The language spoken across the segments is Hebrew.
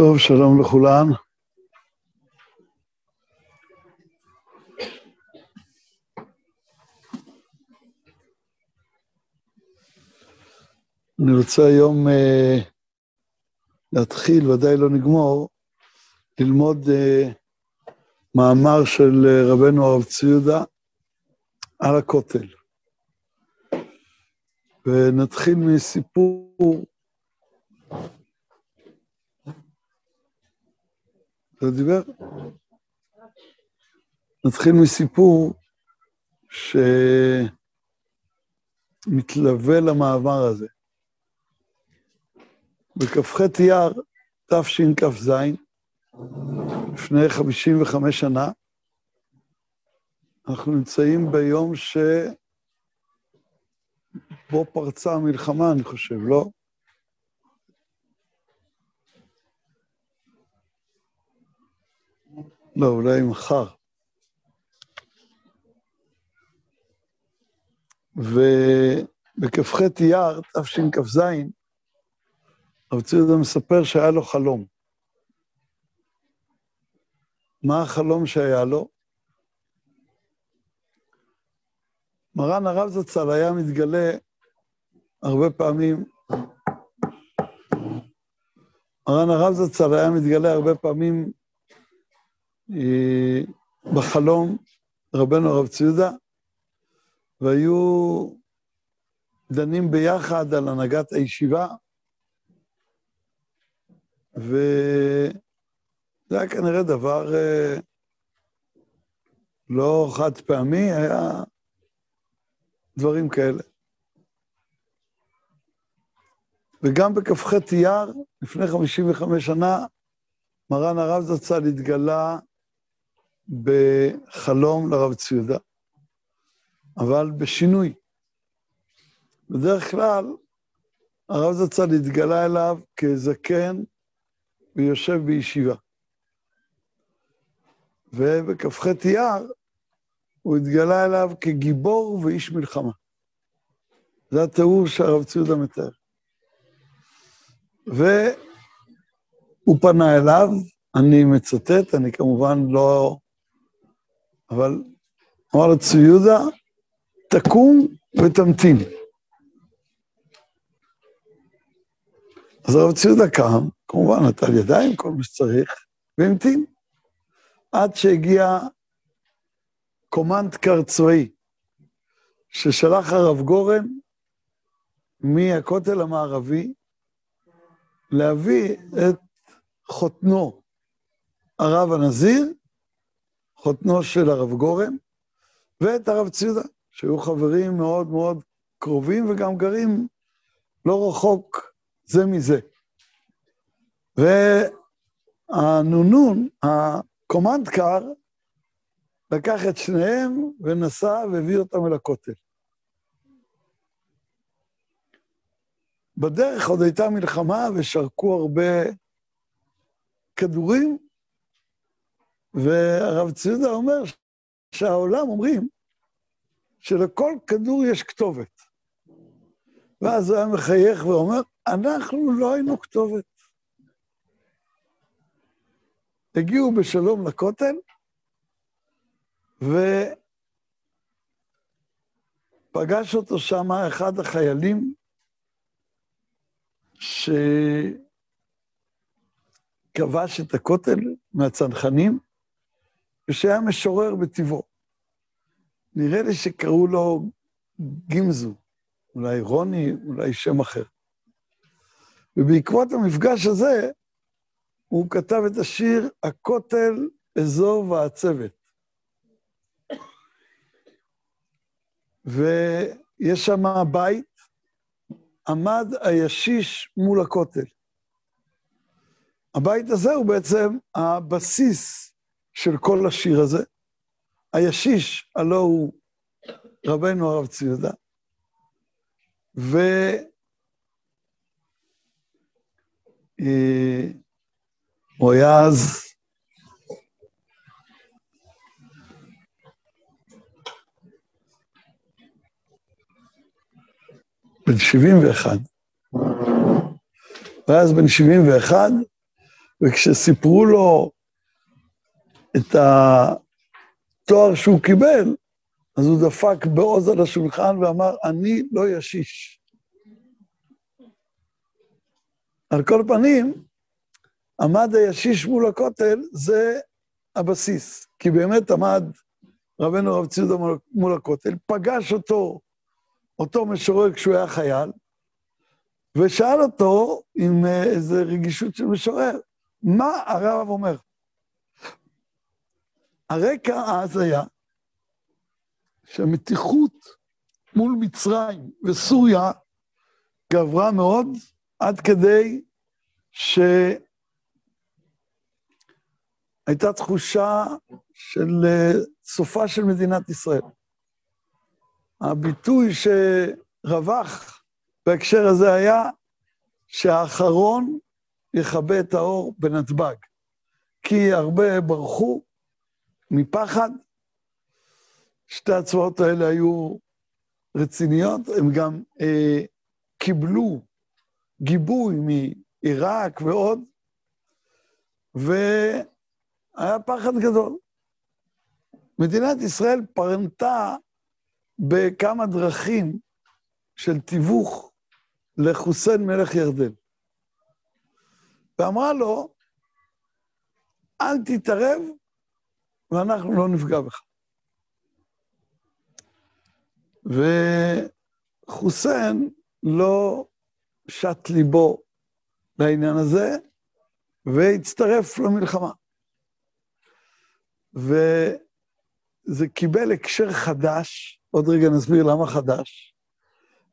טוב, שלום לכולן. אני רוצה היום uh, להתחיל, ודאי לא נגמור, ללמוד uh, מאמר של uh, רבנו הרב ציודה על הכותל. ונתחיל מסיפור אתה דיבר? נתחיל מסיפור שמתלווה למעבר הזה. בכ"ח אייר תשכ"ז, לפני 55 שנה, אנחנו נמצאים ביום שבו פרצה המלחמה, אני חושב, לא? לא, אולי מחר. ובכ"ח אייר, תשכ"ז, הרב ציודה מספר שהיה לו חלום. מה החלום שהיה לו? מרן הרב זצ"ל היה מתגלה הרבה פעמים, מרן הרב זצ"ל היה מתגלה הרבה פעמים בחלום רבנו הרב ציודה, והיו דנים ביחד על הנהגת הישיבה, וזה היה כנראה דבר אה, לא חד פעמי, היה דברים כאלה. וגם בכ"ח אייר, לפני 55 שנה, מרן הרב זצ"ל התגלה בחלום לרב ציודה, אבל בשינוי. בדרך כלל, הרב זצ"ל התגלה אליו כזקן ויושב בישיבה. ובכ"ח אייר הוא התגלה אליו כגיבור ואיש מלחמה. זה התיאור שהרב ציודה מתאר. והוא פנה אליו, אני מצטט, אני כמובן לא אבל אמר צבי יהודה, תקום ותמתין. אז הרב ציודה קם, כמובן נטל ידיים, כל מה שצריך, והמתין. עד שהגיע קומנדקר צבאי, ששלח הרב גורן מהכותל המערבי להביא את חותנו, הרב הנזיר, חותנו של הרב גורן, ואת הרב ציודה, שהיו חברים מאוד מאוד קרובים וגם גרים לא רחוק זה מזה. והנונון, הקומנדקר, לקח את שניהם ונסע והביא אותם אל הכותל. בדרך עוד הייתה מלחמה ושרקו הרבה כדורים, והרב ציודה אומר שהעולם אומרים שלכל כדור יש כתובת. ואז הוא היה מחייך ואומר, אנחנו לא היינו כתובת. הגיעו בשלום לכותל, ופגש אותו שם אחד החיילים שכבש את הכותל מהצנחנים, ושהיה משורר בטבעו. נראה לי שקראו לו גימזו, אולי רוני, אולי שם אחר. ובעקבות המפגש הזה, הוא כתב את השיר "הכותל, אזור ועצבת". ויש שם בית, עמד הישיש מול הכותל. הבית הזה הוא בעצם הבסיס של כל השיר הזה. הישיש, הלא הוא רבנו הרב ציודה, והוא אה, היה אז בן 71. ואז בן 71, וכשסיפרו לו את התואר שהוא קיבל, אז הוא דפק בעוז על השולחן ואמר, אני לא ישיש. על כל פנים, עמד הישיש מול הכותל, זה הבסיס. כי באמת עמד רבנו רב ציודה מול הכותל, פגש אותו, אותו משורר כשהוא היה חייל, ושאל אותו עם אה, איזו רגישות של משורר, מה הרב אומר? הרקע אז היה שהמתיחות מול מצרים וסוריה גברה מאוד, עד כדי שהייתה תחושה של אה, סופה של מדינת ישראל. הביטוי שרווח בהקשר הזה היה שהאחרון יכבה את האור בנתב"ג, כי הרבה ברחו מפחד. שתי הצבאות האלה היו רציניות, הם גם אה, קיבלו גיבוי מעיראק ועוד, והיה פחד גדול. מדינת ישראל פרנתה בכמה דרכים של תיווך לחוסיין מלך ירדן. ואמרה לו, אל תתערב ואנחנו לא נפגע בך. וחוסיין לא שט ליבו לעניין הזה, והצטרף למלחמה. וזה קיבל הקשר חדש, עוד רגע נסביר למה חדש.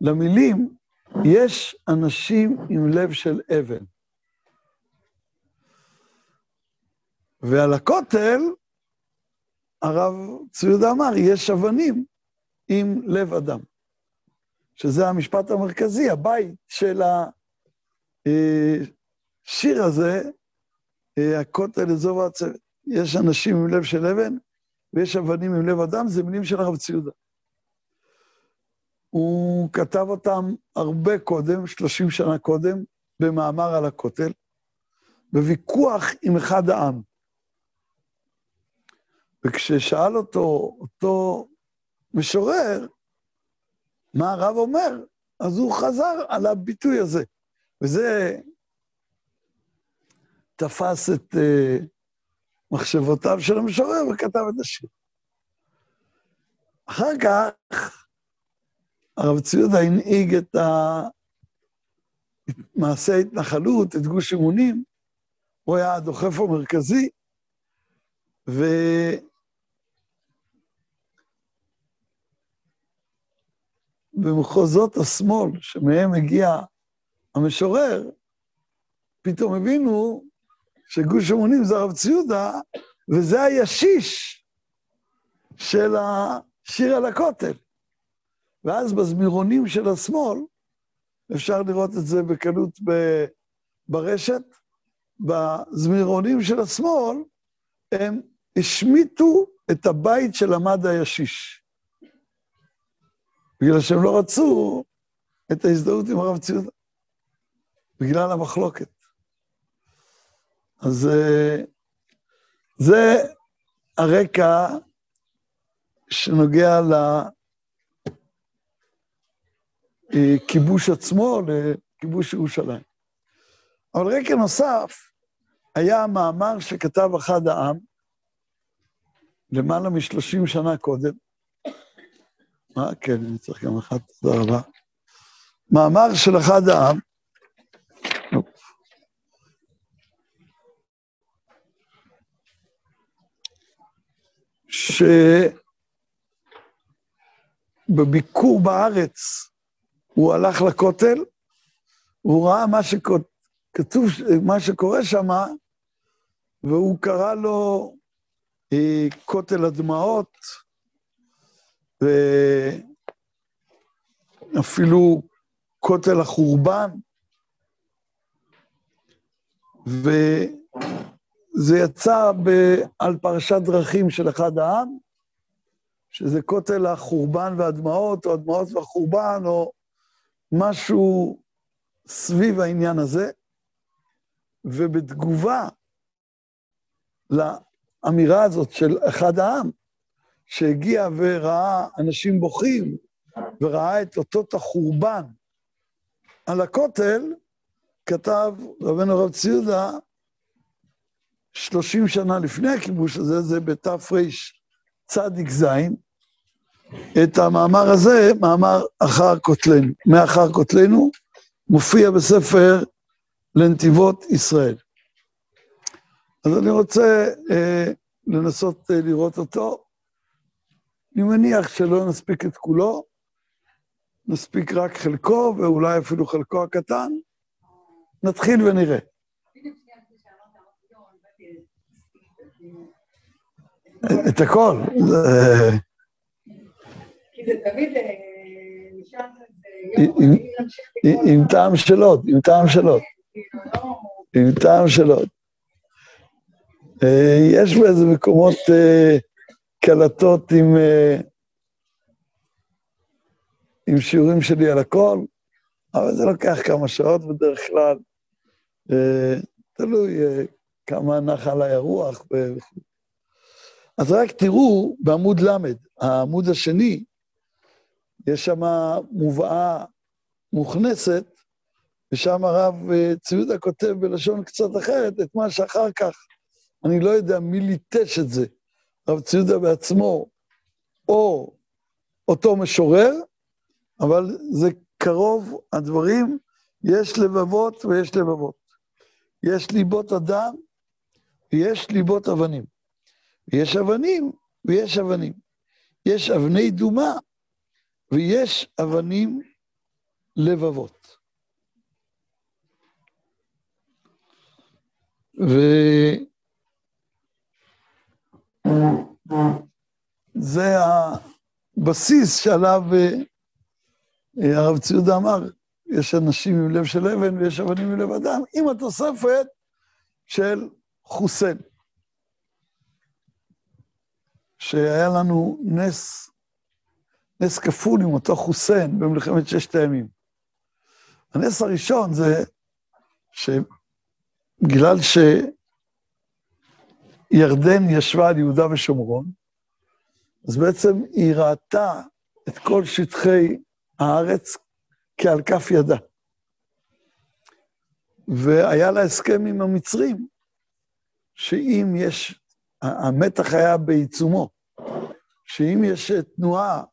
למילים, יש אנשים עם לב של אבן. ועל הכותל, הרב צבי אמר, יש אבנים עם לב אדם. שזה המשפט המרכזי, הבית של השיר הזה, אה, הכותל אזור העצרת. יש אנשים עם לב של אבן, ויש אבנים עם לב אדם, זה מילים של הרב ציודה. הוא כתב אותם הרבה קודם, 30 שנה קודם, במאמר על הכותל, בוויכוח עם אחד העם. וכששאל אותו, אותו משורר, מה הרב אומר, אז הוא חזר על הביטוי הזה. וזה תפס את uh, מחשבותיו של המשורר וכתב את השיר. אחר כך, הרב ציודה הנהיג את מעשה ההתנחלות, את גוש אמונים, הוא היה הדוחף המרכזי, ו... במחוזות השמאל, שמהם הגיע המשורר, פתאום הבינו שגוש אמונים זה הרב ציודה, וזה הישיש של השיר על הכותל. ואז בזמירונים של השמאל, אפשר לראות את זה בקלות ברשת, בזמירונים של השמאל, הם השמיטו את הבית של עמד הישיש. בגלל שהם לא רצו את ההזדהות עם הרב ציודה, בגלל המחלוקת. אז אה, זה הרקע שנוגע לכיבוש עצמו, לכיבוש ירושלים. אבל רקע נוסף היה המאמר שכתב אחד העם, למעלה משלושים שנה קודם, מה? כן, אני צריך גם אחד, תודה רבה. מאמר של אחד העם, שבביקור בארץ הוא הלך לכותל, הוא ראה מה שכתוב, מה שקורה שם, והוא קרא לו אה, כותל הדמעות, ואפילו כותל החורבן, וזה יצא ב... על פרשת דרכים של אחד העם, שזה כותל החורבן והדמעות, או הדמעות והחורבן, או משהו סביב העניין הזה. ובתגובה לאמירה הזאת של אחד העם, שהגיע וראה אנשים בוכים, וראה את אותות החורבן על הכותל, כתב רבנו הרב ציודה, 30 שנה לפני הכיבוש הזה, זה בתרצ"ז, את המאמר הזה, מאמר אחר כותלנו, מאחר כותלנו, מופיע בספר לנתיבות ישראל. אז אני רוצה אה, לנסות אה, לראות אותו. אני מניח שלא נספיק את כולו, נספיק רק חלקו, ואולי אפילו חלקו הקטן. נתחיל ונראה. את הכל. עם טעם של עוד, עם טעם של עוד. עם טעם של עוד. אה, יש באיזה מקומות אה, קלטות עם, אה, עם שיעורים שלי על הכל, אבל זה לוקח כמה שעות בדרך כלל. תלוי כמה נחה עליי הרוח. אז רק תראו בעמוד ל', העמוד השני, יש שם מובאה מוכנסת, ושם הרב ציודה כותב בלשון קצת אחרת את מה שאחר כך אני לא יודע מי ליטש את זה, רב ציודה בעצמו, או אותו משורר, אבל זה קרוב, הדברים, יש לבבות ויש לבבות. יש ליבות אדם ויש ליבות אבנים. ויש אבנים ויש אבנים. יש אבני דומה ויש אבנים לבבות. ו... זה הבסיס שעליו אה, אה, הרב ציודה אמר, יש אנשים עם לב של אבן ויש אבנים עם לב אדם, עם התוספת של חוסיין. שהיה לנו נס, נס כפול עם אותו חוסיין במלחמת ששת הימים. הנס הראשון זה שבגלל ש... ירדן ישבה על יהודה ושומרון, אז בעצם היא ראתה את כל שטחי הארץ כעל כף ידה. והיה לה הסכם עם המצרים, שאם יש, המתח היה בעיצומו, שאם יש תנועה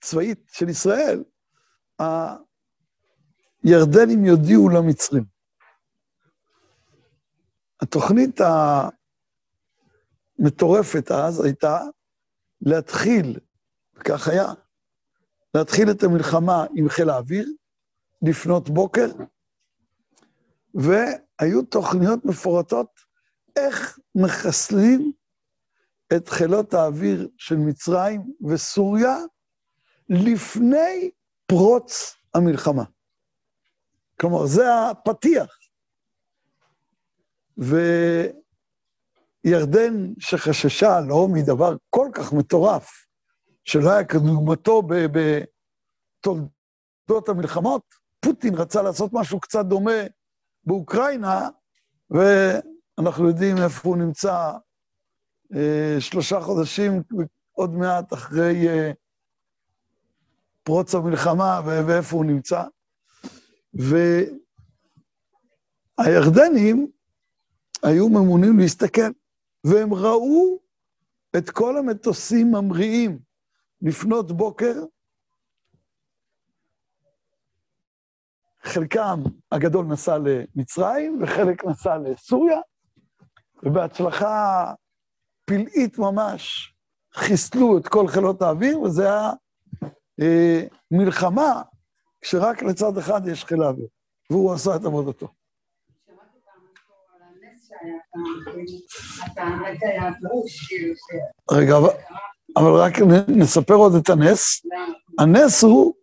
צבאית של ישראל, הירדנים יודיעו למצרים. התוכנית מטורפת אז הייתה להתחיל, וכך היה, להתחיל את המלחמה עם חיל האוויר, לפנות בוקר, והיו תוכניות מפורטות איך מחסלים את חילות האוויר של מצרים וסוריה לפני פרוץ המלחמה. כלומר, זה הפתיח. ו... ירדן שחששה לא מדבר כל כך מטורף, שלא היה כדוגמתו בתולדות המלחמות, פוטין רצה לעשות משהו קצת דומה באוקראינה, ואנחנו יודעים איפה הוא נמצא אה, שלושה חודשים, עוד מעט אחרי אה, פרוץ המלחמה, ואיפה הוא נמצא. והירדנים היו ממונים להסתכל. והם ראו את כל המטוסים ממריאים לפנות בוקר, חלקם הגדול נסע למצרים וחלק נסע לסוריה, ובהצלחה פלאית ממש חיסלו את כל חילות האוויר, וזה היה אה, מלחמה כשרק לצד אחד יש חיל האוויר, והוא עשה את עבודתו. רגע, אבל רק נספר עוד את הנס. הנס הוא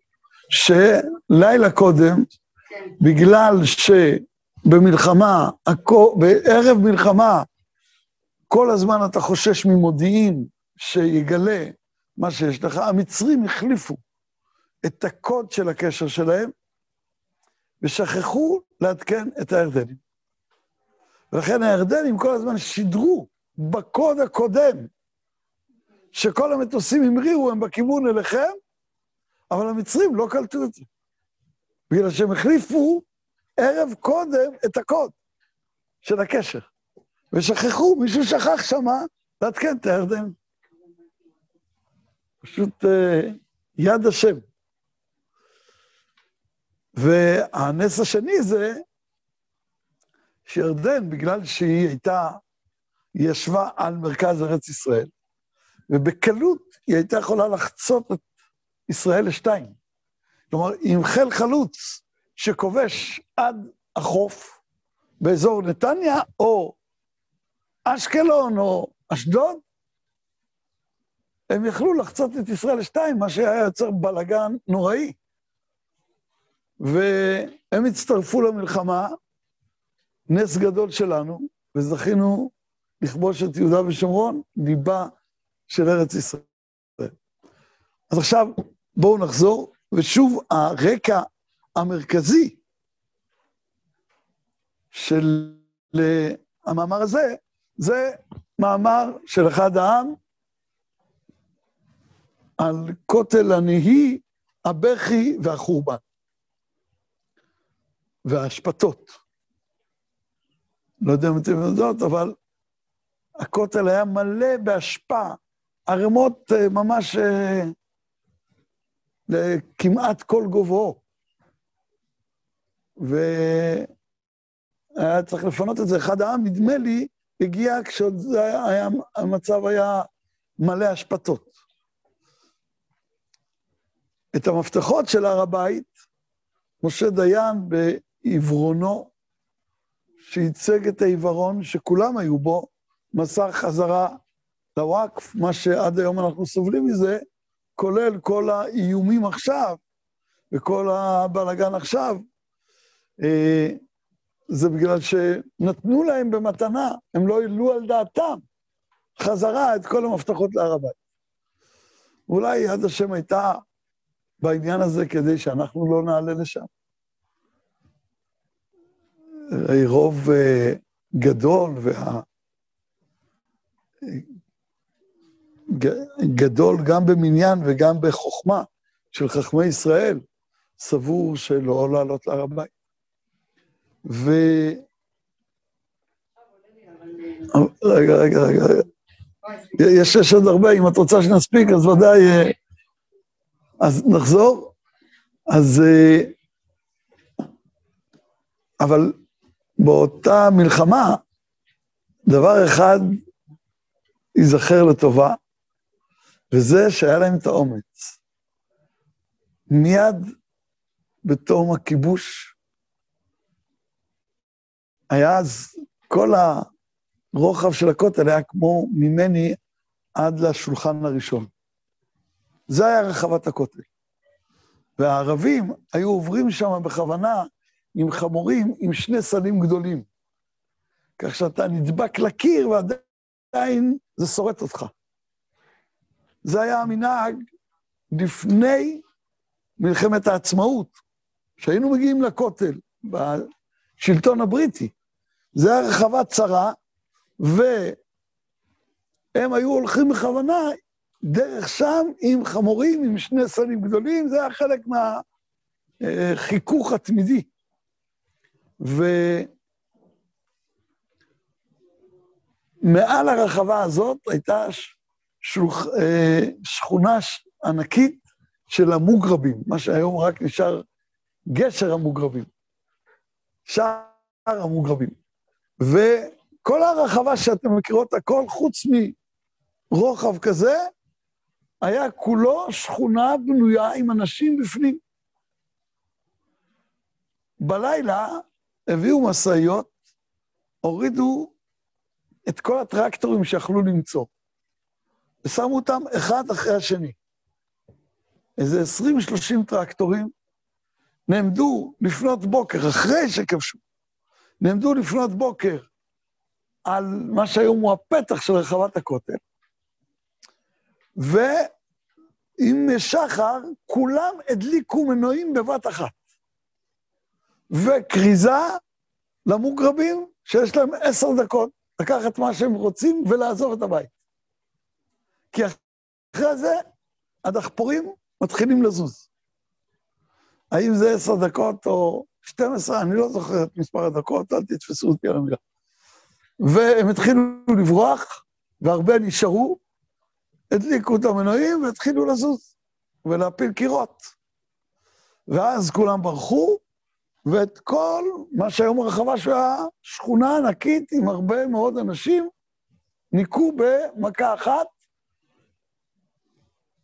שלילה קודם, בגלל שבמלחמה, בערב מלחמה, כל הזמן אתה חושש ממודיעין שיגלה מה שיש לך, המצרים החליפו את הקוד של הקשר שלהם ושכחו לעדכן את הירדנים. ולכן הירדנים כל הזמן שידרו בקוד הקודם, שכל המטוסים המריאו, הם בכיוון אליכם, אבל המצרים לא קלטו את זה. בגלל שהם החליפו ערב קודם את הקוד של הקשר. ושכחו, מישהו שכח שמה לעדכן את הירדן. פשוט uh, יד השם. והנס השני זה שירדן, בגלל שהיא הייתה, היא ישבה על מרכז ארץ ישראל, ובקלות היא הייתה יכולה לחצות את ישראל לשתיים. כלומר, עם חיל חלוץ שכובש עד החוף באזור נתניה, או אשקלון או אשדוד, הם יכלו לחצות את ישראל לשתיים, מה שהיה יוצר בלאגן נוראי. והם הצטרפו למלחמה, נס גדול שלנו, וזכינו לכבוש את יהודה ושומרון, ליבה של ארץ ישראל. אז עכשיו בואו נחזור, ושוב הרקע המרכזי של המאמר הזה, זה מאמר של אחד העם על כותל הנהי, הבכי והחורבן. והאשפתות. לא יודע אם אתם יודעות, אבל הכותל היה מלא באשפה, ערימות אה, ממש אה, לכמעט כל גובהו. והיה צריך לפנות את זה. אחד העם, נדמה לי, הגיע כשעוד היה, המצב היה מלא אשפתות. את המפתחות של הר הבית, משה דיין בעיוורונו, שייצג את העיוורון שכולם היו בו, מסר חזרה לוואקף, מה שעד היום אנחנו סובלים מזה, כולל כל האיומים עכשיו, וכל הבלאגן עכשיו, אה, זה בגלל שנתנו להם במתנה, הם לא העלו על דעתם חזרה את כל המפתחות להר הבית. אולי יד השם הייתה בעניין הזה כדי שאנחנו לא נעלה לשם. רוב אה, גדול וה... גדול גם במניין וגם בחוכמה של חכמי ישראל, סבור שלא לעלות להר הבית. ו... רגע, רגע, רגע. יש, יש עוד הרבה, אם את רוצה שנספיק, אז ודאי... אה, אז נחזור. אז... אה, אבל באותה מלחמה, דבר אחד ייזכר לטובה, וזה שהיה להם את האומץ. מיד בתום הכיבוש, היה אז, כל הרוחב של הכותל היה כמו ממני עד לשולחן הראשון. זה היה רחבת הכותל. והערבים היו עוברים שם בכוונה עם חמורים עם שני סלים גדולים. כך שאתה נדבק לקיר ועדיין זה שורט אותך. זה היה המנהג לפני מלחמת העצמאות, שהיינו מגיעים לכותל בשלטון הבריטי. זה היה רחבה צרה, והם היו הולכים בכוונה דרך שם עם חמורים, עם שני סלים גדולים, זה היה חלק מהחיכוך התמידי. ומעל הרחבה הזאת הייתה שולח, אה, שכונה ענקית של המוגרבים, מה שהיום רק נשאר גשר המוגרבים. שער המוגרבים. וכל הרחבה שאתם מכירות, הכל חוץ מרוחב כזה, היה כולו שכונה בנויה עם אנשים בפנים. בלילה הביאו משאיות, הורידו את כל הטרקטורים שיכלו למצוא, ושמו אותם אחד אחרי השני. איזה 20-30 טרקטורים נעמדו לפנות בוקר, אחרי שכבשו, נעמדו לפנות בוקר על מה שהיום הוא הפתח של רחבת הכותל, ועם שחר כולם הדליקו מנועים בבת אחת. וכריזה למוגרבים שיש להם עשר דקות לקחת מה שהם רוצים ולעזוב את הבית. כי אחרי זה הדחפורים מתחילים לזוז. האם זה עשר דקות או 12, אני לא זוכר את מספר הדקות, אל תתפסו אותי על המילה. והם התחילו לברוח, והרבה נשארו, הדליקו את המנועים והתחילו לזוז ולהפיל קירות. ואז כולם ברחו, ואת כל מה שהיום הרחבה של השכונה ענקית עם הרבה מאוד אנשים, ניקו במכה אחת.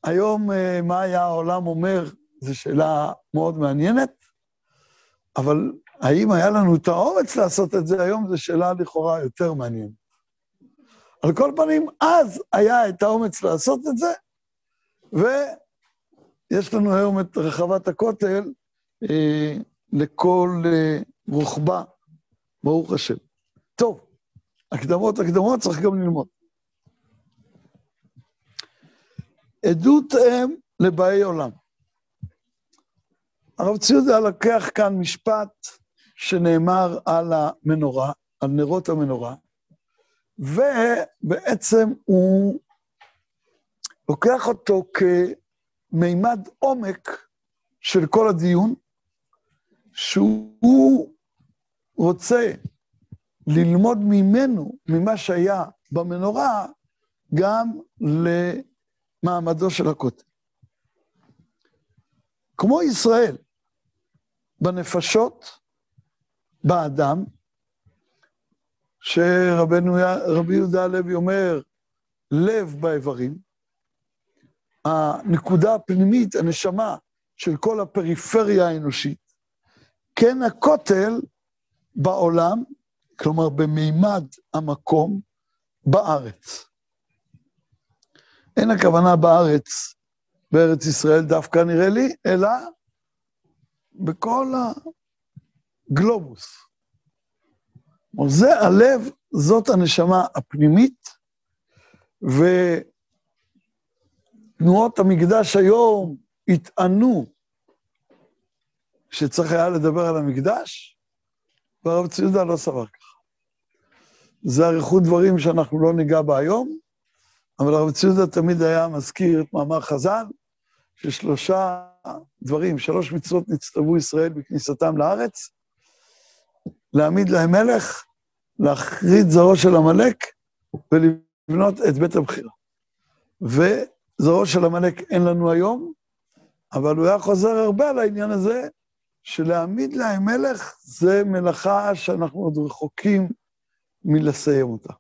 היום אה, מה היה העולם אומר, זו שאלה מאוד מעניינת, אבל האם היה לנו את האומץ לעשות את זה היום, זו שאלה לכאורה יותר מעניינת. על כל פנים, אז היה את האומץ לעשות את זה, ויש לנו היום את רחבת הכותל אה, לכל אה, רוחבה, ברוך השם. טוב, הקדמות, הקדמות, צריך גם ללמוד. עדות אם לבאי עולם. הרב ציודה לקח כאן משפט שנאמר על המנורה, על נרות המנורה, ובעצם הוא לוקח אותו כמימד עומק של כל הדיון, שהוא רוצה ללמוד ממנו, ממה שהיה במנורה, גם למעמדו של הכותל. כמו ישראל, בנפשות, באדם, שרבנו רבי יהודה הלוי אומר, לב באיברים, הנקודה הפנימית, הנשמה של כל הפריפריה האנושית, כן הכותל בעולם, כלומר במימד המקום, בארץ. אין הכוונה בארץ, בארץ ישראל דווקא נראה לי, אלא בכל הגלובוס. זה הלב, זאת הנשמה הפנימית, ותנועות המקדש היום יטענו שצריך היה לדבר על המקדש, והרב ציודה לא סבר ככה. זה אריכות דברים שאנחנו לא ניגע בה היום, אבל הרב ציודה תמיד היה מזכיר את מאמר חז"ל, ששלושה דברים, שלוש מצוות נצטוו ישראל בכניסתם לארץ, להעמיד להם מלך, להחריד זרעו של עמלק ולבנות את בית הבחירה. וזרעו של עמלק אין לנו היום, אבל הוא היה חוזר הרבה על העניין הזה, שלהעמיד להם מלך זה מלאכה שאנחנו עוד רחוקים מלסיים אותה.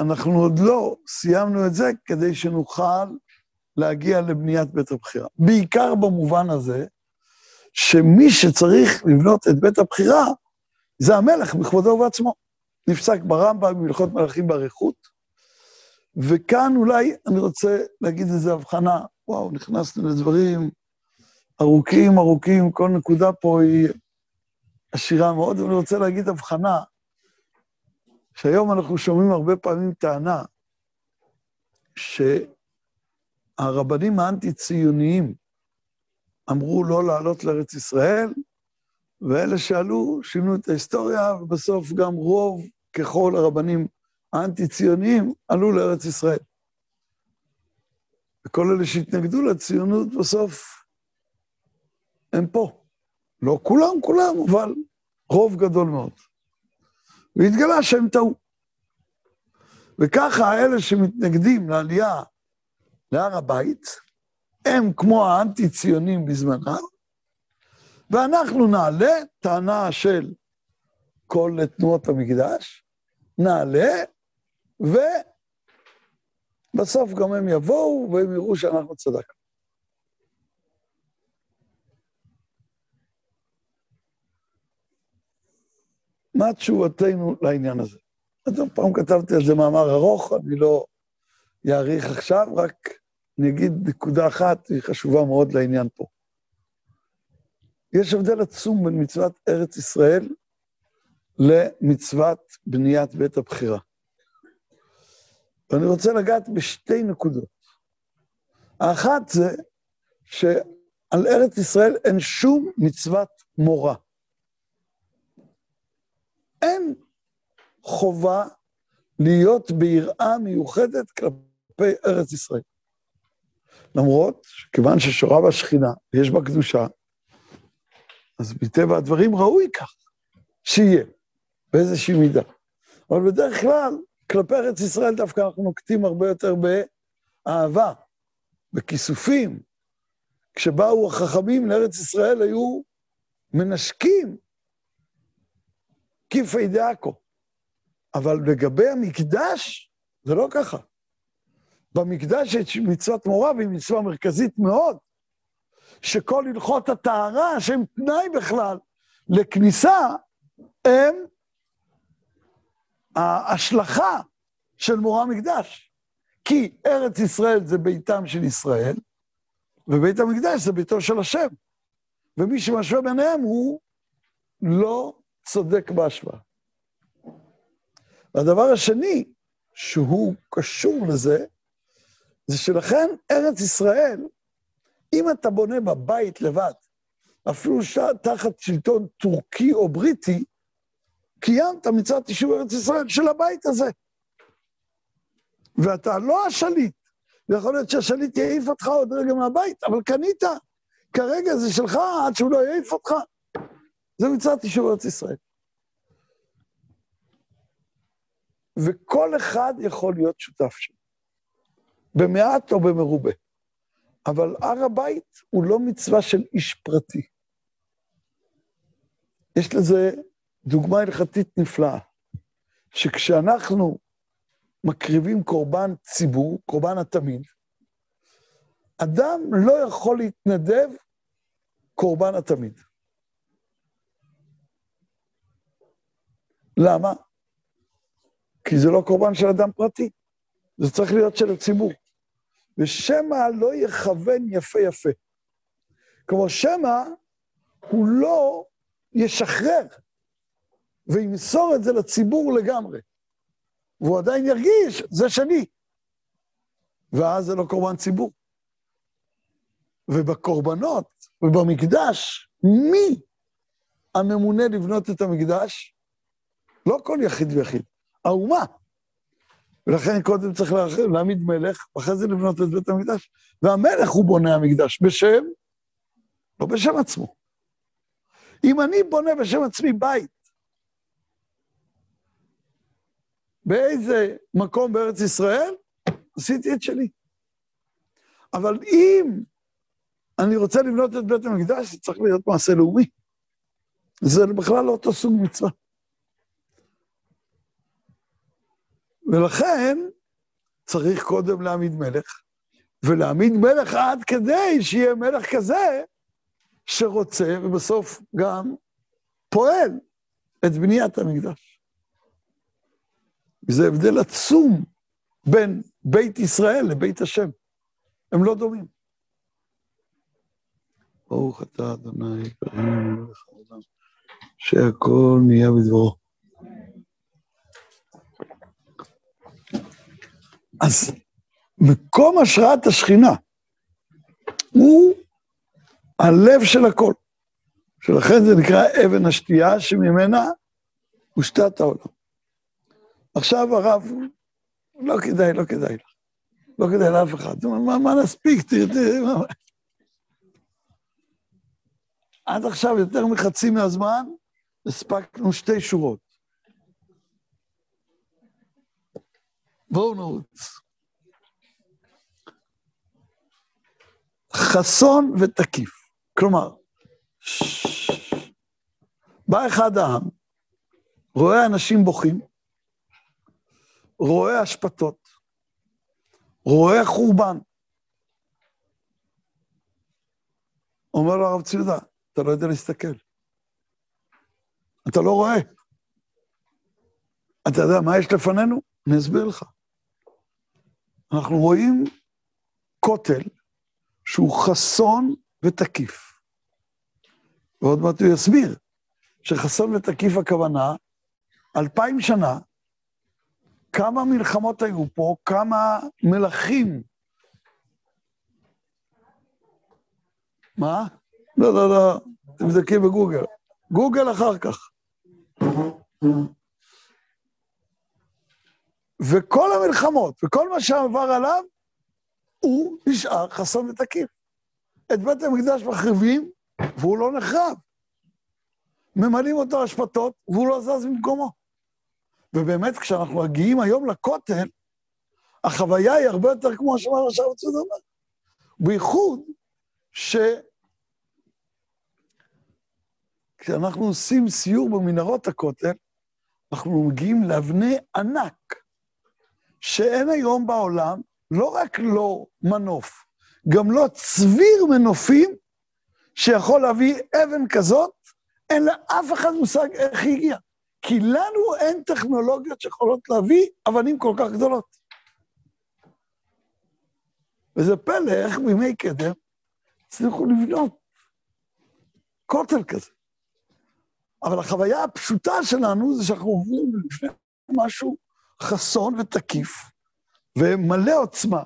ואנחנו עוד לא סיימנו את זה כדי שנוכל להגיע לבניית בית הבחירה. בעיקר במובן הזה, שמי שצריך לבנות את בית הבחירה זה המלך בכבודו ובעצמו. נפסק ברמב"ם, בהלכות מלכים באריכות, וכאן אולי אני רוצה להגיד איזו הבחנה, וואו, נכנסנו לדברים ארוכים ארוכים, כל נקודה פה היא עשירה מאוד, ואני רוצה להגיד הבחנה, שהיום אנחנו שומעים הרבה פעמים טענה שהרבנים האנטי-ציוניים אמרו לא לעלות לארץ ישראל, ואלה שעלו שינו את ההיסטוריה, ובסוף גם רוב ככל הרבנים האנטי-ציוניים עלו לארץ ישראל. וכל אלה שהתנגדו לציונות בסוף הם פה. לא כולם, כולם, אבל רוב גדול מאוד. והתגלה שהם טעו. וככה אלה שמתנגדים לעלייה להר הבית, הם כמו האנטי-ציונים בזמנם, ואנחנו נעלה, טענה של כל תנועות המקדש, נעלה, ובסוף גם הם יבואו והם יראו שאנחנו צדקנו. מה תשובתנו לעניין הזה? אז פעם כתבתי על זה מאמר ארוך, אני לא אאריך עכשיו, רק אני אגיד נקודה אחת, היא חשובה מאוד לעניין פה. יש הבדל עצום בין מצוות ארץ ישראל למצוות בניית בית הבחירה. ואני רוצה לגעת בשתי נקודות. האחת זה שעל ארץ ישראל אין שום מצוות מורה. אין חובה להיות ביראה מיוחדת כלפי ארץ ישראל. למרות שכיוון ששורה בה שכינה, יש בה קדושה, אז מטבע הדברים ראוי כך שיהיה, באיזושהי מידה. אבל בדרך כלל, כלפי ארץ ישראל דווקא אנחנו נוקטים הרבה יותר באהבה, בכיסופים. כשבאו החכמים לארץ ישראל היו מנשקים כיפי דעכו. אבל לגבי המקדש, זה לא ככה. במקדש יש מצוות מורה, והיא מצווה מרכזית מאוד, שכל הלכות הטהרה, שהן תנאי בכלל לכניסה, הם ההשלכה של מורה מקדש. כי ארץ ישראל זה ביתם של ישראל, ובית המקדש זה ביתו של השם. ומי שמשווה ביניהם הוא לא צודק בהשוואה. והדבר השני, שהוא קשור לזה, זה שלכן ארץ ישראל, אם אתה בונה בבית לבד, אפילו תחת שלטון טורקי או בריטי, קיימת מצוות יישוב ארץ ישראל של הבית הזה. ואתה לא השליט, ויכול להיות שהשליט יעיף אותך עוד רגע מהבית, אבל קנית, כרגע זה שלך עד שהוא לא יעיף אותך. זה מצוות יישוב ארץ ישראל. וכל אחד יכול להיות שותף שם, במעט או במרובה. אבל הר הבית הוא לא מצווה של איש פרטי. יש לזה דוגמה הלכתית נפלאה, שכשאנחנו מקריבים קורבן ציבור, קורבן התמיד, אדם לא יכול להתנדב קורבן התמיד. למה? כי זה לא קורבן של אדם פרטי, זה צריך להיות של הציבור. ושמא לא יכוון יפה יפה. כלומר, שמא הוא לא ישחרר וימסור את זה לציבור לגמרי. והוא עדיין ירגיש, זה שני. ואז זה לא קורבן ציבור. ובקורבנות ובמקדש, מי הממונה לבנות את המקדש? לא כל יחיד ויחיד, האומה. ולכן קודם צריך להעמיד מלך, ואחרי זה לבנות את בית המקדש. והמלך הוא בונה המקדש, בשם, לא בשם עצמו. אם אני בונה בשם עצמי בית, באיזה מקום בארץ ישראל, עשיתי את שלי. אבל אם אני רוצה לבנות את בית המקדש, זה צריך להיות מעשה לאומי. זה בכלל לא אותו סוג מצווה. ולכן צריך קודם להעמיד מלך, ולהעמיד מלך עד כדי שיהיה מלך כזה שרוצה, ובסוף גם פועל את בניית המקדש. וזה הבדל עצום בין בית ישראל לבית השם. הם לא דומים. ברוך אתה, אדוני, פרים לך עולם, שהכל נהיה בדברו. אז מקום השראת השכינה הוא הלב של הכל. שלכן זה נקרא אבן השתייה שממנה הושתת העולם. עכשיו הרב, לא כדאי, לא כדאי לך. לא כדאי לאף אחד. מה, מה נספיק? תראה, מה... עד עכשיו יותר מחצי מהזמן הספקנו שתי שורות. בואו נרוץ. חסון ותקיף. כלומר, בא אחד העם, רואה אנשים בוכים, רואה אשפתות, רואה חורבן. אומר לו הרב ציודה, אתה לא יודע להסתכל. אתה לא רואה. אתה יודע מה יש לפנינו? אני אסביר לך. אנחנו רואים כותל שהוא חסון ותקיף. ועוד מעט הוא יסביר שחסון ותקיף הכוונה, אלפיים שנה, כמה מלחמות היו פה, כמה מלכים. מה? לא, לא, לא, תבדקי בגוגל. גוגל אחר כך. וכל המלחמות וכל מה שעבר עליו, הוא נשאר חסון ותקיף. את בית המקדש מחריבים, והוא לא נחרב. ממלאים אותו אשפתות, והוא לא זז ממקומו. ובאמת, כשאנחנו מגיעים היום לכותל, החוויה היא הרבה יותר כמו שאמר עכשיו צוד אומר. בייחוד ש... כשאנחנו עושים סיור במנהרות הכותל, אנחנו מגיעים לאבני ענק, שאין היום בעולם, לא רק לא מנוף, גם לא צביר מנופים שיכול להביא אבן כזאת, אין לאף אחד מושג איך היא הגיעה. כי לנו אין טכנולוגיות שיכולות להביא אבנים כל כך גדולות. וזה פלא איך בימי קדם הצליחו לבנות כותל כזה. אבל החוויה הפשוטה שלנו זה שאנחנו עוברים לפני משהו חסון ותקיף ומלא עוצמה.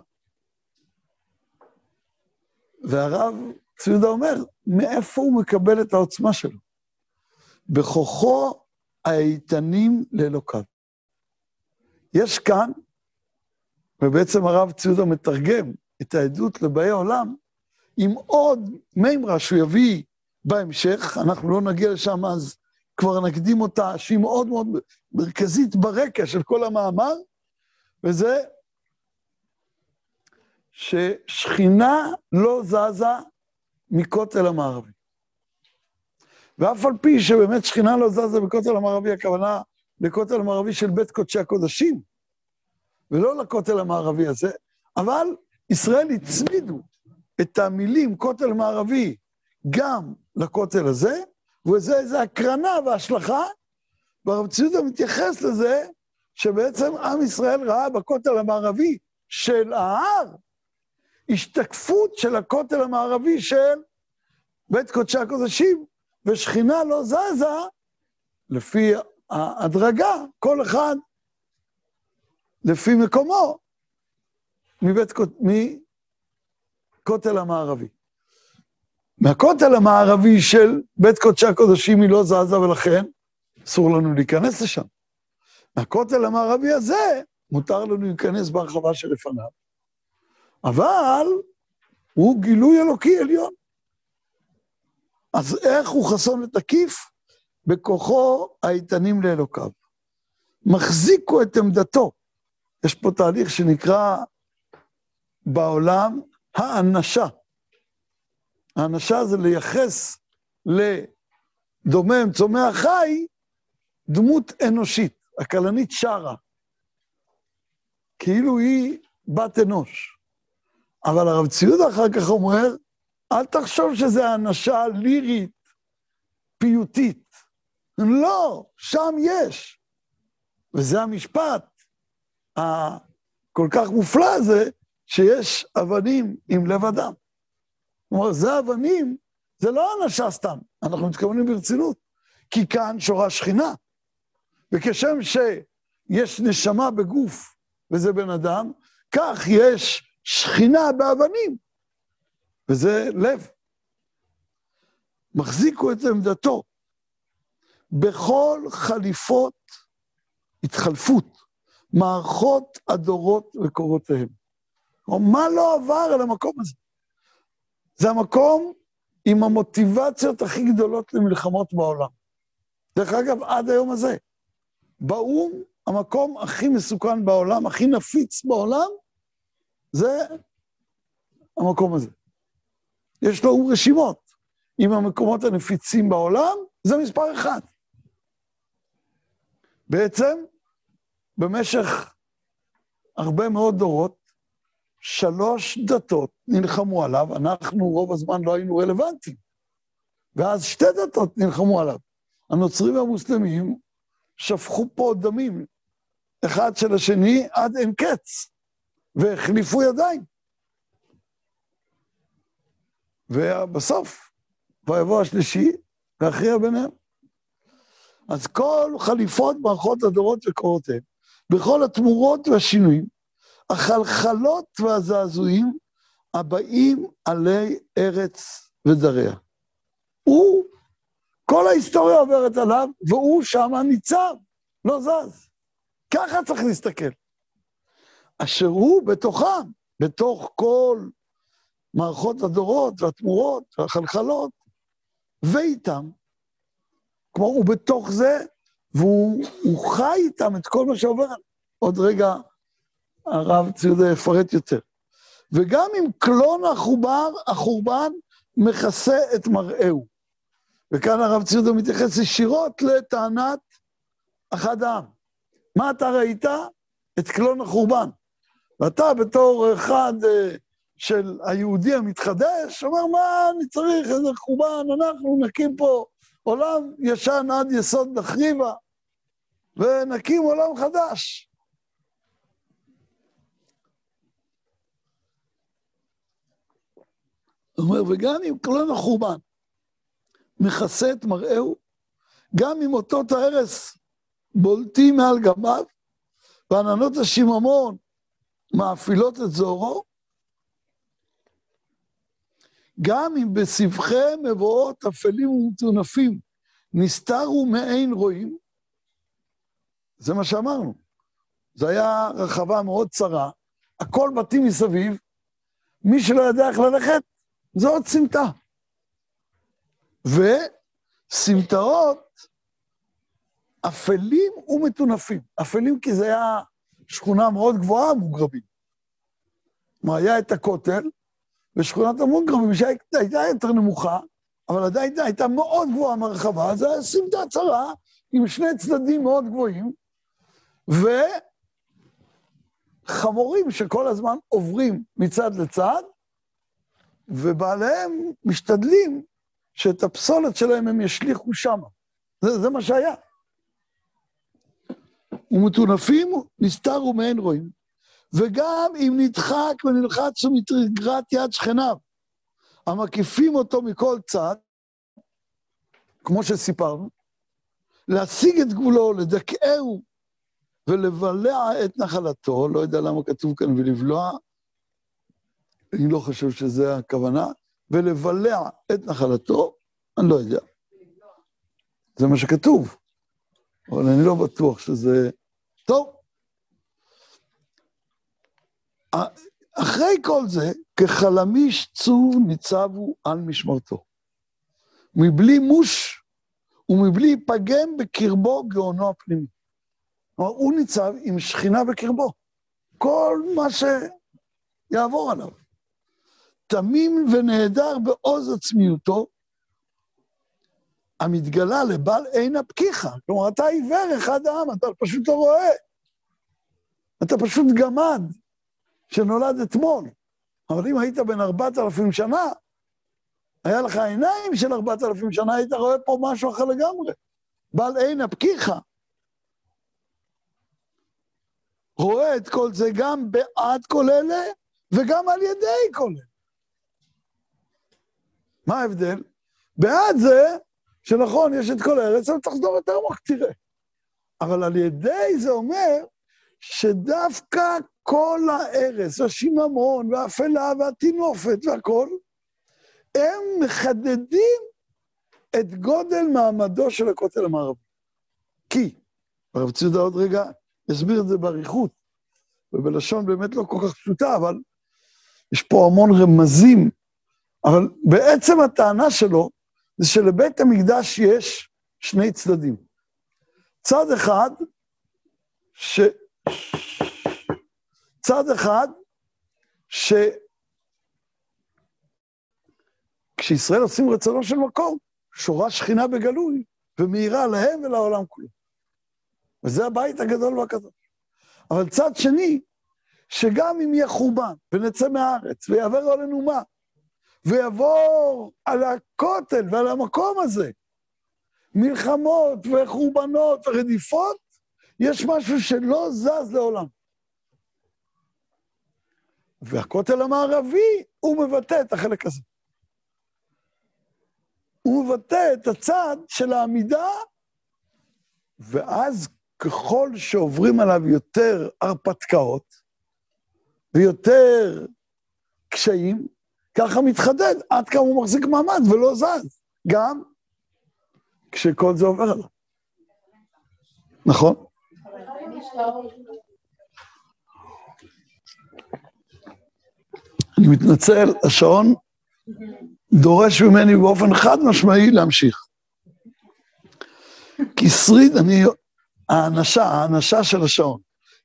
והרב ציודה אומר, מאיפה הוא מקבל את העוצמה שלו? בכוחו האיתנים לאלוקיו. יש כאן, ובעצם הרב ציודה מתרגם את העדות לבאי עולם, עם עוד מימרה שהוא יביא בהמשך, אנחנו לא נגיע לשם אז כבר נקדים אותה, שהיא מאוד מאוד מרכזית ברקע של כל המאמר, וזה ששכינה לא זזה מכותל המערבי. ואף על פי שבאמת שכינה לא זזה מכותל המערבי, הכוונה לכותל המערבי של בית קודשי הקודשים, ולא לכותל המערבי הזה, אבל ישראל הצמידו את המילים כותל מערבי גם לכותל הזה, וזה איזו הקרנה והשלכה, והרב ציודה מתייחס לזה שבעצם עם ישראל ראה בכותל המערבי של ההר השתקפות של הכותל המערבי של בית קודשי הקודשים, ושכינה לא זזה לפי ההדרגה, כל אחד לפי מקומו, מבית מכותל המערבי. מהכותל המערבי של בית קודשי הקודשים היא לא זזה, ולכן אסור לנו להיכנס לשם. מהכותל המערבי הזה מותר לנו להיכנס בהרחבה שלפניו, אבל הוא גילוי אלוקי עליון. אז איך הוא חסון ותקיף? בכוחו האיתנים לאלוקיו. מחזיקו את עמדתו. יש פה תהליך שנקרא בעולם האנשה. האנשה זה לייחס לדומם, צומח חי, דמות אנושית. הכלנית שרה, כאילו היא בת אנוש. אבל הרב ציודה אחר כך אומר, אל תחשוב שזה האנשה לירית, פיוטית. לא, שם יש. וזה המשפט הכל כך מופלא הזה, שיש אבנים עם לב אדם. כלומר, זה אבנים, זה לא אנשה סתם, אנחנו מתכוונים ברצינות, כי כאן שורה שכינה. וכשם שיש נשמה בגוף וזה בן אדם, כך יש שכינה באבנים, וזה לב. מחזיקו את עמדתו. בכל חליפות התחלפות, מערכות הדורות וקורותיהם. מה לא עבר על המקום הזה? זה המקום עם המוטיבציות הכי גדולות למלחמות בעולם. דרך אגב, עד היום הזה. באו"ם, המקום הכי מסוכן בעולם, הכי נפיץ בעולם, זה המקום הזה. יש לו רשימות. עם המקומות הנפיצים בעולם, זה מספר אחד. בעצם, במשך הרבה מאוד דורות, שלוש דתות נלחמו עליו, אנחנו רוב הזמן לא היינו רלוונטיים. ואז שתי דתות נלחמו עליו. הנוצרים והמוסלמים שפכו פה דמים, אחד של השני עד אין קץ, והחליפו ידיים. ובסוף, ויבוא השלישי, והכריע ביניהם. אז כל חליפות מערכות הדורות וקורותיהם, בכל התמורות והשינויים, החלחלות והזעזועים הבאים עלי ארץ ודריה. הוא, כל ההיסטוריה עוברת עליו, והוא שם ניצב. לא זז. ככה צריך להסתכל. אשר הוא בתוכם, בתוך כל מערכות הדורות והתמורות והחלחלות, ואיתם. כלומר, הוא בתוך זה, והוא חי איתם את כל מה שעובר. עוד רגע הרב ציודה יפרט יותר. וגם אם קלון החובר, החורבן מכסה את מראהו. וכאן הרב ציודה מתייחס ישירות לטענת אחד העם. מה אתה ראית? את קלון החורבן. ואתה בתור אחד אה, של היהודי המתחדש, אומר, מה אני צריך איזה חורבן, אנחנו נקים פה עולם ישן עד יסוד נחריבה, ונקים עולם חדש. הוא אומר, וגם אם קלון החורבן מכסה את מראהו, גם אם אותות ההרס בולטים מעל גביו, ועננות השיממון מאפילות את זוהרו, גם אם בסבכי מבואות אפלים ומטונפים נסתרו מעין רואים, זה מה שאמרנו. זו הייתה רחבה מאוד צרה, הכל בתים מסביב, מי שלא ידע איך ללכת, זה עוד סמטה. וסמטאות אפלים ומטונפים. אפלים כי זו הייתה שכונה מאוד גבוהה, מוגרבים. כלומר, היה את הכותל, ושכונת המונגרבים, שהייתה יותר נמוכה, אבל עדיין הייתה מאוד גבוהה מהרחבה, זו הייתה סמטה צרה, עם שני צדדים מאוד גבוהים, וחמורים שכל הזמן עוברים מצד לצד, ובעליהם משתדלים שאת הפסולת שלהם הם ישליכו שם. זה, זה מה שהיה. ומטונפים נסתרו מעין רואים, וגם אם נדחק ונלחץ ומתרגרת יד שכניו, המקיפים אותו מכל צד, כמו שסיפרנו, להשיג את גבולו, לדכאהו ולבלע את נחלתו, לא יודע למה כתוב כאן ולבלוע, אני לא חושב שזה הכוונה, ולבלע את נחלתו, אני לא יודע. זה מה שכתוב, אבל אני לא בטוח שזה... טוב. אחרי כל זה, כחלמיש צור ניצבו על משמרתו. מבלי מוש ומבלי פגם בקרבו גאונו הפנימי. כלומר, הוא ניצב עם שכינה בקרבו. כל מה שיעבור עליו. תמים ונהדר בעוז עצמיותו, המתגלה לבל אין הפקיחה. כלומר, אתה עיוור אחד העם, אתה פשוט לא רואה. אתה פשוט גמד שנולד אתמול. אבל אם היית בן ארבעת אלפים שנה, היה לך עיניים של ארבעת אלפים שנה, היית רואה פה משהו אחר לגמרי. בל אין הפקיחה. רואה את כל זה גם בעד כל אלה וגם על ידי כל אלה. מה ההבדל? בעד זה, שנכון, יש את כל הארץ, אבל תחזור יותר עמוק, תראה. אבל על ידי זה אומר שדווקא כל הארץ, השיממון והאפלה והטינופת והכל, הם מחדדים את גודל מעמדו של הכותל המערבי. כי, הרב ציודה עוד רגע יסביר את זה באריכות, ובלשון באמת לא כל כך פשוטה, אבל יש פה המון רמזים אבל בעצם הטענה שלו זה שלבית המקדש יש שני צדדים. צד אחד, ש... צד אחד, ש... כשישראל עושים רצונו של מקום, שורה שכינה בגלוי ומאירה להם ולעולם כולו. וזה הבית הגדול והקדוש. אבל צד שני, שגם אם יהיה חורבן ונצא מהארץ ויעבר עלינו מה, ויבוא על הכותל ועל המקום הזה מלחמות וחורבנות ורדיפות, יש משהו שלא זז לעולם. והכותל המערבי, הוא מבטא את החלק הזה. הוא מבטא את הצד של העמידה, ואז ככל שעוברים עליו יותר הרפתקאות ויותר קשיים, ככה מתחדד עד כמה הוא מחזיק מעמד ולא זז, גם כשכל זה עובר עליו. נכון? אני מתנצל, השעון דורש ממני באופן חד משמעי להמשיך. כי שריד, אני, האנשה, האנשה של השעון,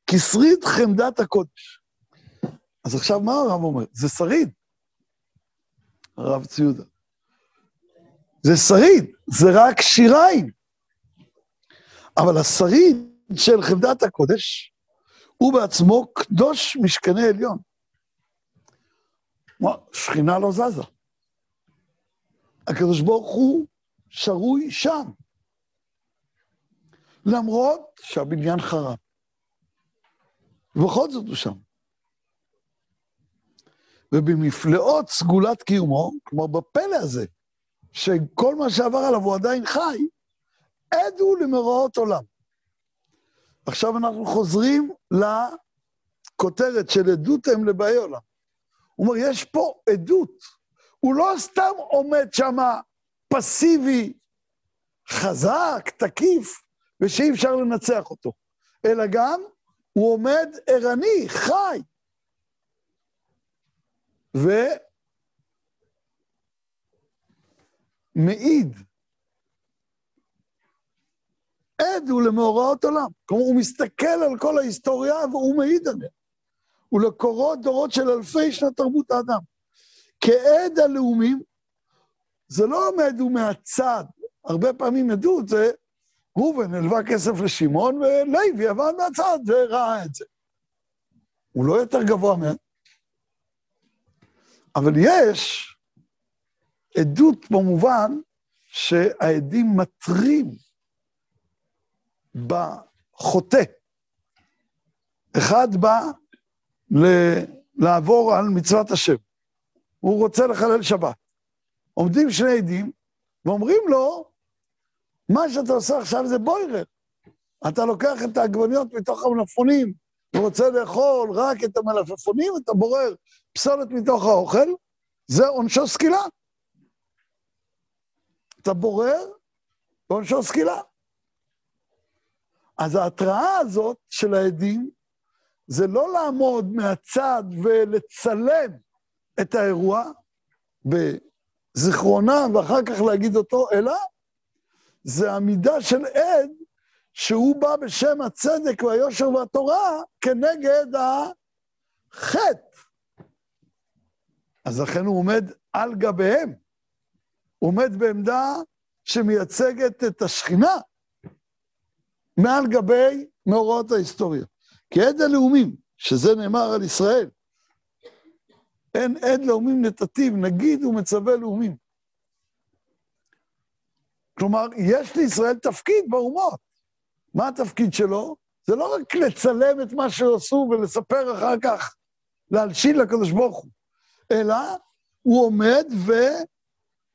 כי שריד חמדת הקודש. אז עכשיו מה הרב אומר? זה שריד, הרב ציודה. זה שריד, זה רק שיריים. אבל השריד של חמדת הקודש הוא בעצמו קדוש משכני עליון. שכינה לא זזה. הקדוש ברוך הוא שרוי שם. למרות שהבניין חרב. ובכל זאת הוא שם. ובמפלאות סגולת קיומו, כלומר בפלא הזה, שכל מה שעבר עליו הוא עדיין חי, עד הוא למאורעות עולם. עכשיו אנחנו חוזרים לכותרת של עדות הם לבאי עולם. הוא אומר, יש פה עדות. הוא לא סתם עומד שם פסיבי, חזק, תקיף, ושאי אפשר לנצח אותו, אלא גם הוא עומד ערני, חי. ומעיד. עד הוא למאורעות עולם. כלומר, הוא מסתכל על כל ההיסטוריה והוא מעיד עליה. ולקורות דורות של אלפי שנות תרבות האדם. כעד הלאומים, זה לא עומד הוא מהצד. הרבה פעמים עדות זה ראובן הלווה כסף לשמעון, ולוי עבד מהצד וראה את זה. הוא לא יותר גבוה מהם. אבל יש עדות במובן שהעדים מטרים בחוטא. אחד בא לעבור על מצוות השם, הוא רוצה לחלל שבת. עומדים שני עדים ואומרים לו, מה שאתה עושה עכשיו זה בוירר. אתה לוקח את העגבניות מתוך המלפפונים ורוצה לאכול רק את המלפפונים, אתה בורר פסולת מתוך האוכל, זה עונשו סקילה. אתה בורר, ועונשו סקילה. אז ההתראה הזאת של העדים זה לא לעמוד מהצד ולצלם את האירוע בזיכרונם ואחר כך להגיד אותו, אלא זה עמידה של עד שהוא בא בשם הצדק והיושר והתורה כנגד החטא. אז לכן הוא עומד על גביהם. הוא עומד בעמדה שמייצגת את השכינה מעל גבי מאורעות ההיסטוריה. כי עד הלאומים, שזה נאמר על ישראל, אין עד לאומים נתתיו, נגיד הוא מצווה לאומים. כלומר, יש לישראל תפקיד באומות. מה התפקיד שלו? זה לא רק לצלם את מה שעשו ולספר אחר כך, להלשין לקדוש ברוך הוא, אלא הוא עומד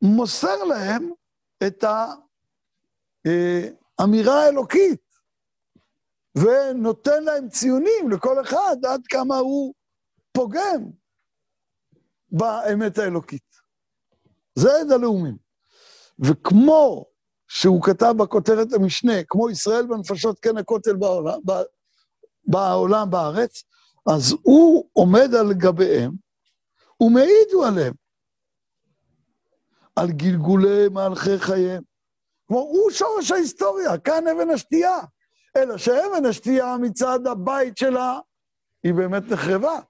ומוסר להם את האמירה האלוקית, ונותן להם ציונים לכל אחד עד כמה הוא פוגם באמת האלוקית. זה עד הלאומים. וכמו שהוא כתב בכותרת המשנה, כמו ישראל בנפשות כן הכותל בעולם, בעולם בארץ, אז הוא עומד על גביהם ומעידו עליהם, על גלגולי מהלכי חייהם. כלומר, הוא שורש ההיסטוריה, כאן אבן השתייה. אלא שאבן השתייה מצד הבית שלה היא באמת נחרבה,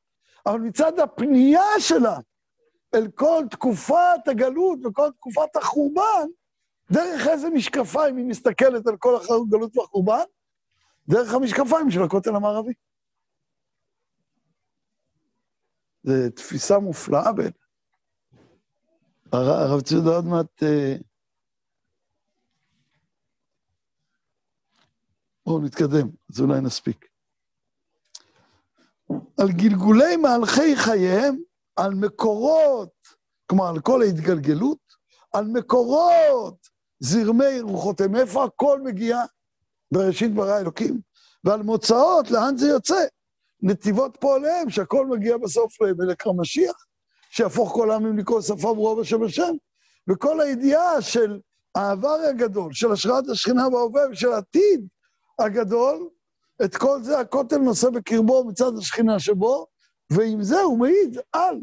אבל מצד הפנייה שלה אל כל תקופת הגלות וכל תקופת החורבן, דרך איזה משקפיים היא מסתכלת על כל הגלות והחורבן? דרך המשקפיים של הכותל המערבי. זו תפיסה מופלאה בין. הרב ציודה עוד מעט... בואו נתקדם, אז אולי נספיק. על גלגולי מהלכי חייהם, על מקורות, כלומר, על כל ההתגלגלות, על מקורות זרמי רוחותיהם, איפה הכל מגיע? בראשית ברא אלוקים. ועל מוצאות, לאן זה יוצא? נתיבות פועליהם, שהכל מגיע בסוף למלך המשיח, שיהפוך כל העמים לקרוא שפה ברורה בשם השם. וכל הידיעה של העבר הגדול, של השראת השכינה בהווה ושל העתיד הגדול, את כל זה הכותל נושא בקרבו מצד השכינה שבו, ועם זה הוא מעיד על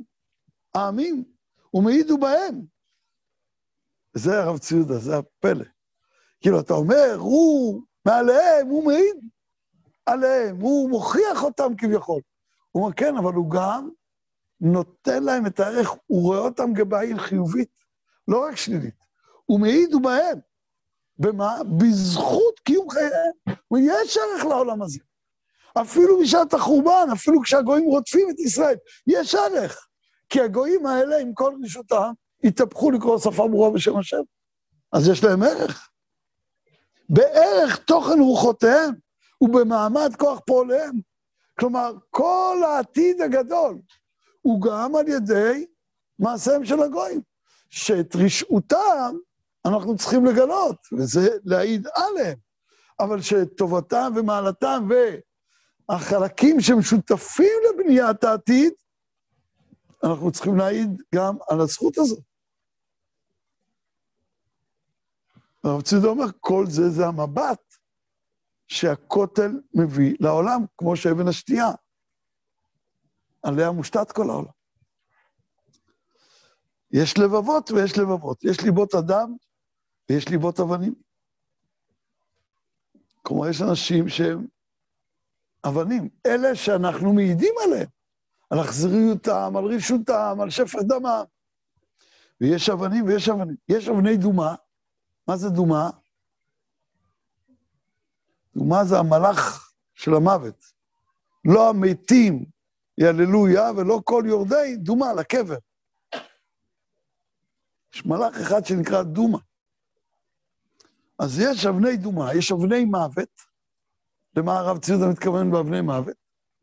העמים, הוא מעיד ובהם. זה הרב ציודה, זה הפלא. כאילו, אתה אומר, הוא מעליהם, הוא מעיד עליהם, הוא מוכיח אותם כביכול. הוא אומר, כן, אבל הוא גם נותן להם את הערך, הוא רואה אותם כבעין חיובית, לא רק שלילית. הוא מעיד ובהם. במה? בזכות קיום חייהם. יש ערך לעולם הזה. אפילו בשעת החורבן, אפילו כשהגויים רודפים את ישראל, יש ערך. כי הגויים האלה, עם כל רשותם, התהפכו לקרוא שפה ברורה בשם השם. אז יש להם ערך. בערך תוכן רוחותיהם ובמעמד כוח פועליהם. כלומר, כל העתיד הגדול הוא גם על ידי מעשיהם של הגויים, שאת רשעותם אנחנו צריכים לגלות, וזה להעיד עליהם, אבל שטובתם ומעלתם והחלקים שמשותפים לבניית העתיד, אנחנו צריכים להעיד גם על הזכות הזאת. הרב צידו אומר, כל זה זה המבט שהכותל מביא לעולם, כמו שאבן השתייה. עליה מושתת כל העולם. יש לבבות ויש לבבות. יש ליבות אדם ויש ליבות אבנים. כלומר, יש אנשים שהם אבנים, אלה שאנחנו מעידים עליהם, על אכזריותם, על רשותם, על שפך דמם. ויש אבנים ויש אבנים. יש אבני דומה. מה זה דומה? דומה זה המלאך של המוות. לא המתים יהללויה, ולא כל יורדי דומה לקבר. יש מלאך אחד שנקרא דומה. אז יש אבני דומה, יש אבני מוות. למה הרב ציודה מתכוון באבני מוות?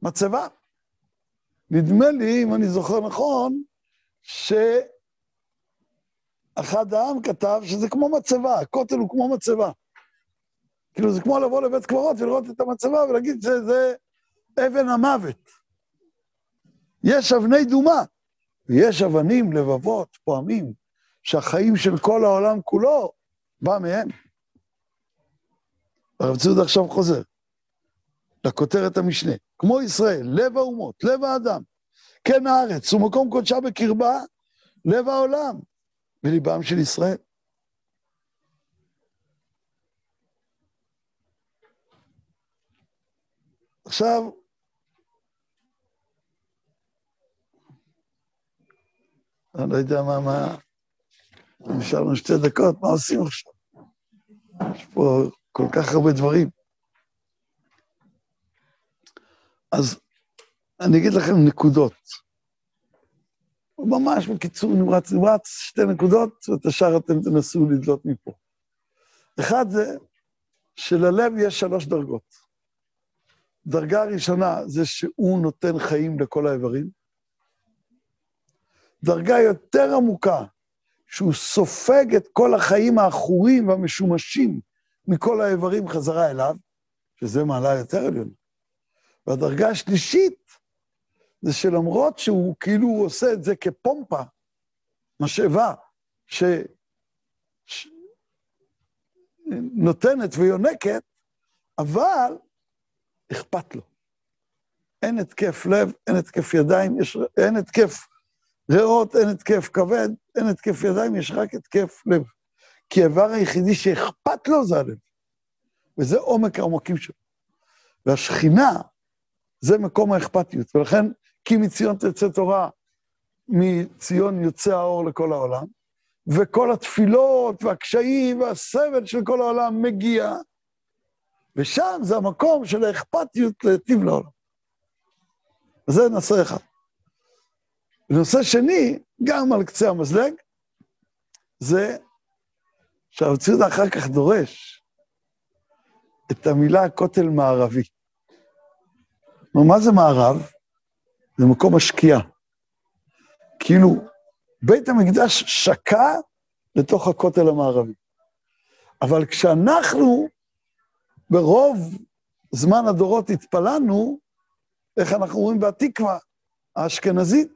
מצבה. נדמה לי, אם אני זוכר נכון, שאחד העם כתב שזה כמו מצבה, הכותל הוא כמו מצבה. כאילו, זה כמו לבוא לבית קברות ולראות את המצבה ולהגיד שזה אבן המוות. יש אבני דומה, ויש אבנים, לבבות, פועמים, שהחיים של כל העולם כולו בא מהם. הרב צוד עכשיו חוזר לכותרת המשנה. כמו ישראל, לב האומות, לב האדם, כן הארץ, ומקום קודשה בקרבה, לב העולם, וליבם של ישראל. עכשיו, אני לא יודע מה, מה, נשאר לנו שתי דקות, מה עושים עכשיו? יש פה כל כך הרבה דברים. אז אני אגיד לכם נקודות. ממש בקיצור נמרץ נמרץ, שתי נקודות, ואת השאר אתם תנסו לדלות מפה. אחד זה שללב יש שלוש דרגות. דרגה ראשונה זה שהוא נותן חיים לכל האיברים. דרגה יותר עמוקה, שהוא סופג את כל החיים העכורים והמשומשים מכל האיברים חזרה אליו, שזה מעלה יותר עליונה. והדרגה השלישית זה שלמרות שהוא כאילו עושה את זה כפומפה, משאבה, שנותנת ויונקת, אבל אכפת לו. אין התקף לב, אין התקף ידיים, יש, אין התקף ריאות, אין התקף כבד, אין התקף ידיים, יש רק התקף לב. כי האיבר היחידי שאכפת לו זה הלב. וזה עומק העומקים שלו. והשכינה זה מקום האכפתיות. ולכן, כי מציון תצא תורה, מציון יוצא האור לכל העולם, וכל התפילות והקשיים והסבל של כל העולם מגיע, ושם זה המקום של האכפתיות להיטיב לעולם. וזה נושא אחד. ונושא שני, גם על קצה המזלג, זה שהרב ציודה אחר כך דורש את המילה כותל מערבי. מה זה מערב? זה מקום השקיעה. כאילו, בית המקדש שקע לתוך הכותל המערבי. אבל כשאנחנו ברוב זמן הדורות התפללנו, איך אנחנו רואים בהתקווה האשכנזית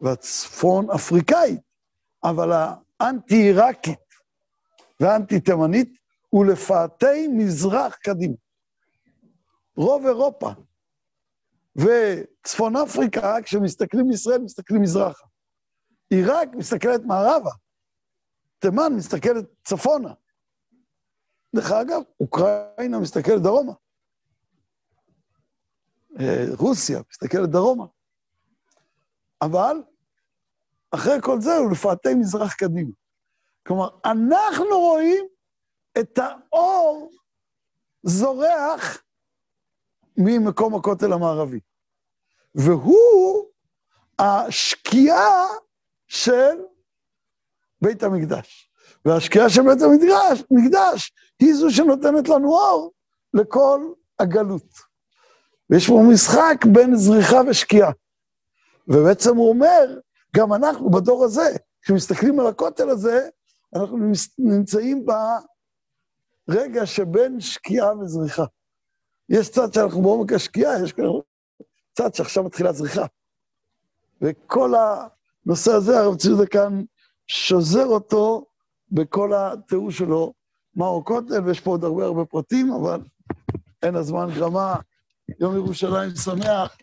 והצפון אפריקאית, אבל האנטי-עיראקית והאנטי-תימנית, ולפאתי מזרח קדימה. רוב אירופה וצפון אפריקה, כשמסתכלים מישראל, מסתכלים מזרחה. עיראק מסתכלת מערבה, תימן מסתכלת צפונה. דרך אגב, אוקראינה מסתכלת דרומה. אה, רוסיה מסתכלת דרומה. אבל אחרי כל זה הוא לפאתי מזרח קדימה. כלומר, אנחנו רואים את האור זורח ממקום הכותל המערבי. והוא השקיעה של בית המקדש. והשקיעה של בית המקדש מקדש, היא זו שנותנת לנו אור לכל הגלות. ויש פה משחק בין זריחה ושקיעה. ובעצם הוא אומר, גם אנחנו בדור הזה, כשמסתכלים על הכותל הזה, אנחנו נמצאים ברגע שבין שקיעה וזריחה. יש צד שאנחנו בעומק השקיעה, יש צד שעכשיו מתחילה זריחה. וכל הנושא הזה, הרב ציודה כאן שוזר אותו בכל התיאור שלו, מהו כותל, ויש פה עוד הרבה הרבה פרטים, אבל אין הזמן גרמה. יום ירושלים שמח.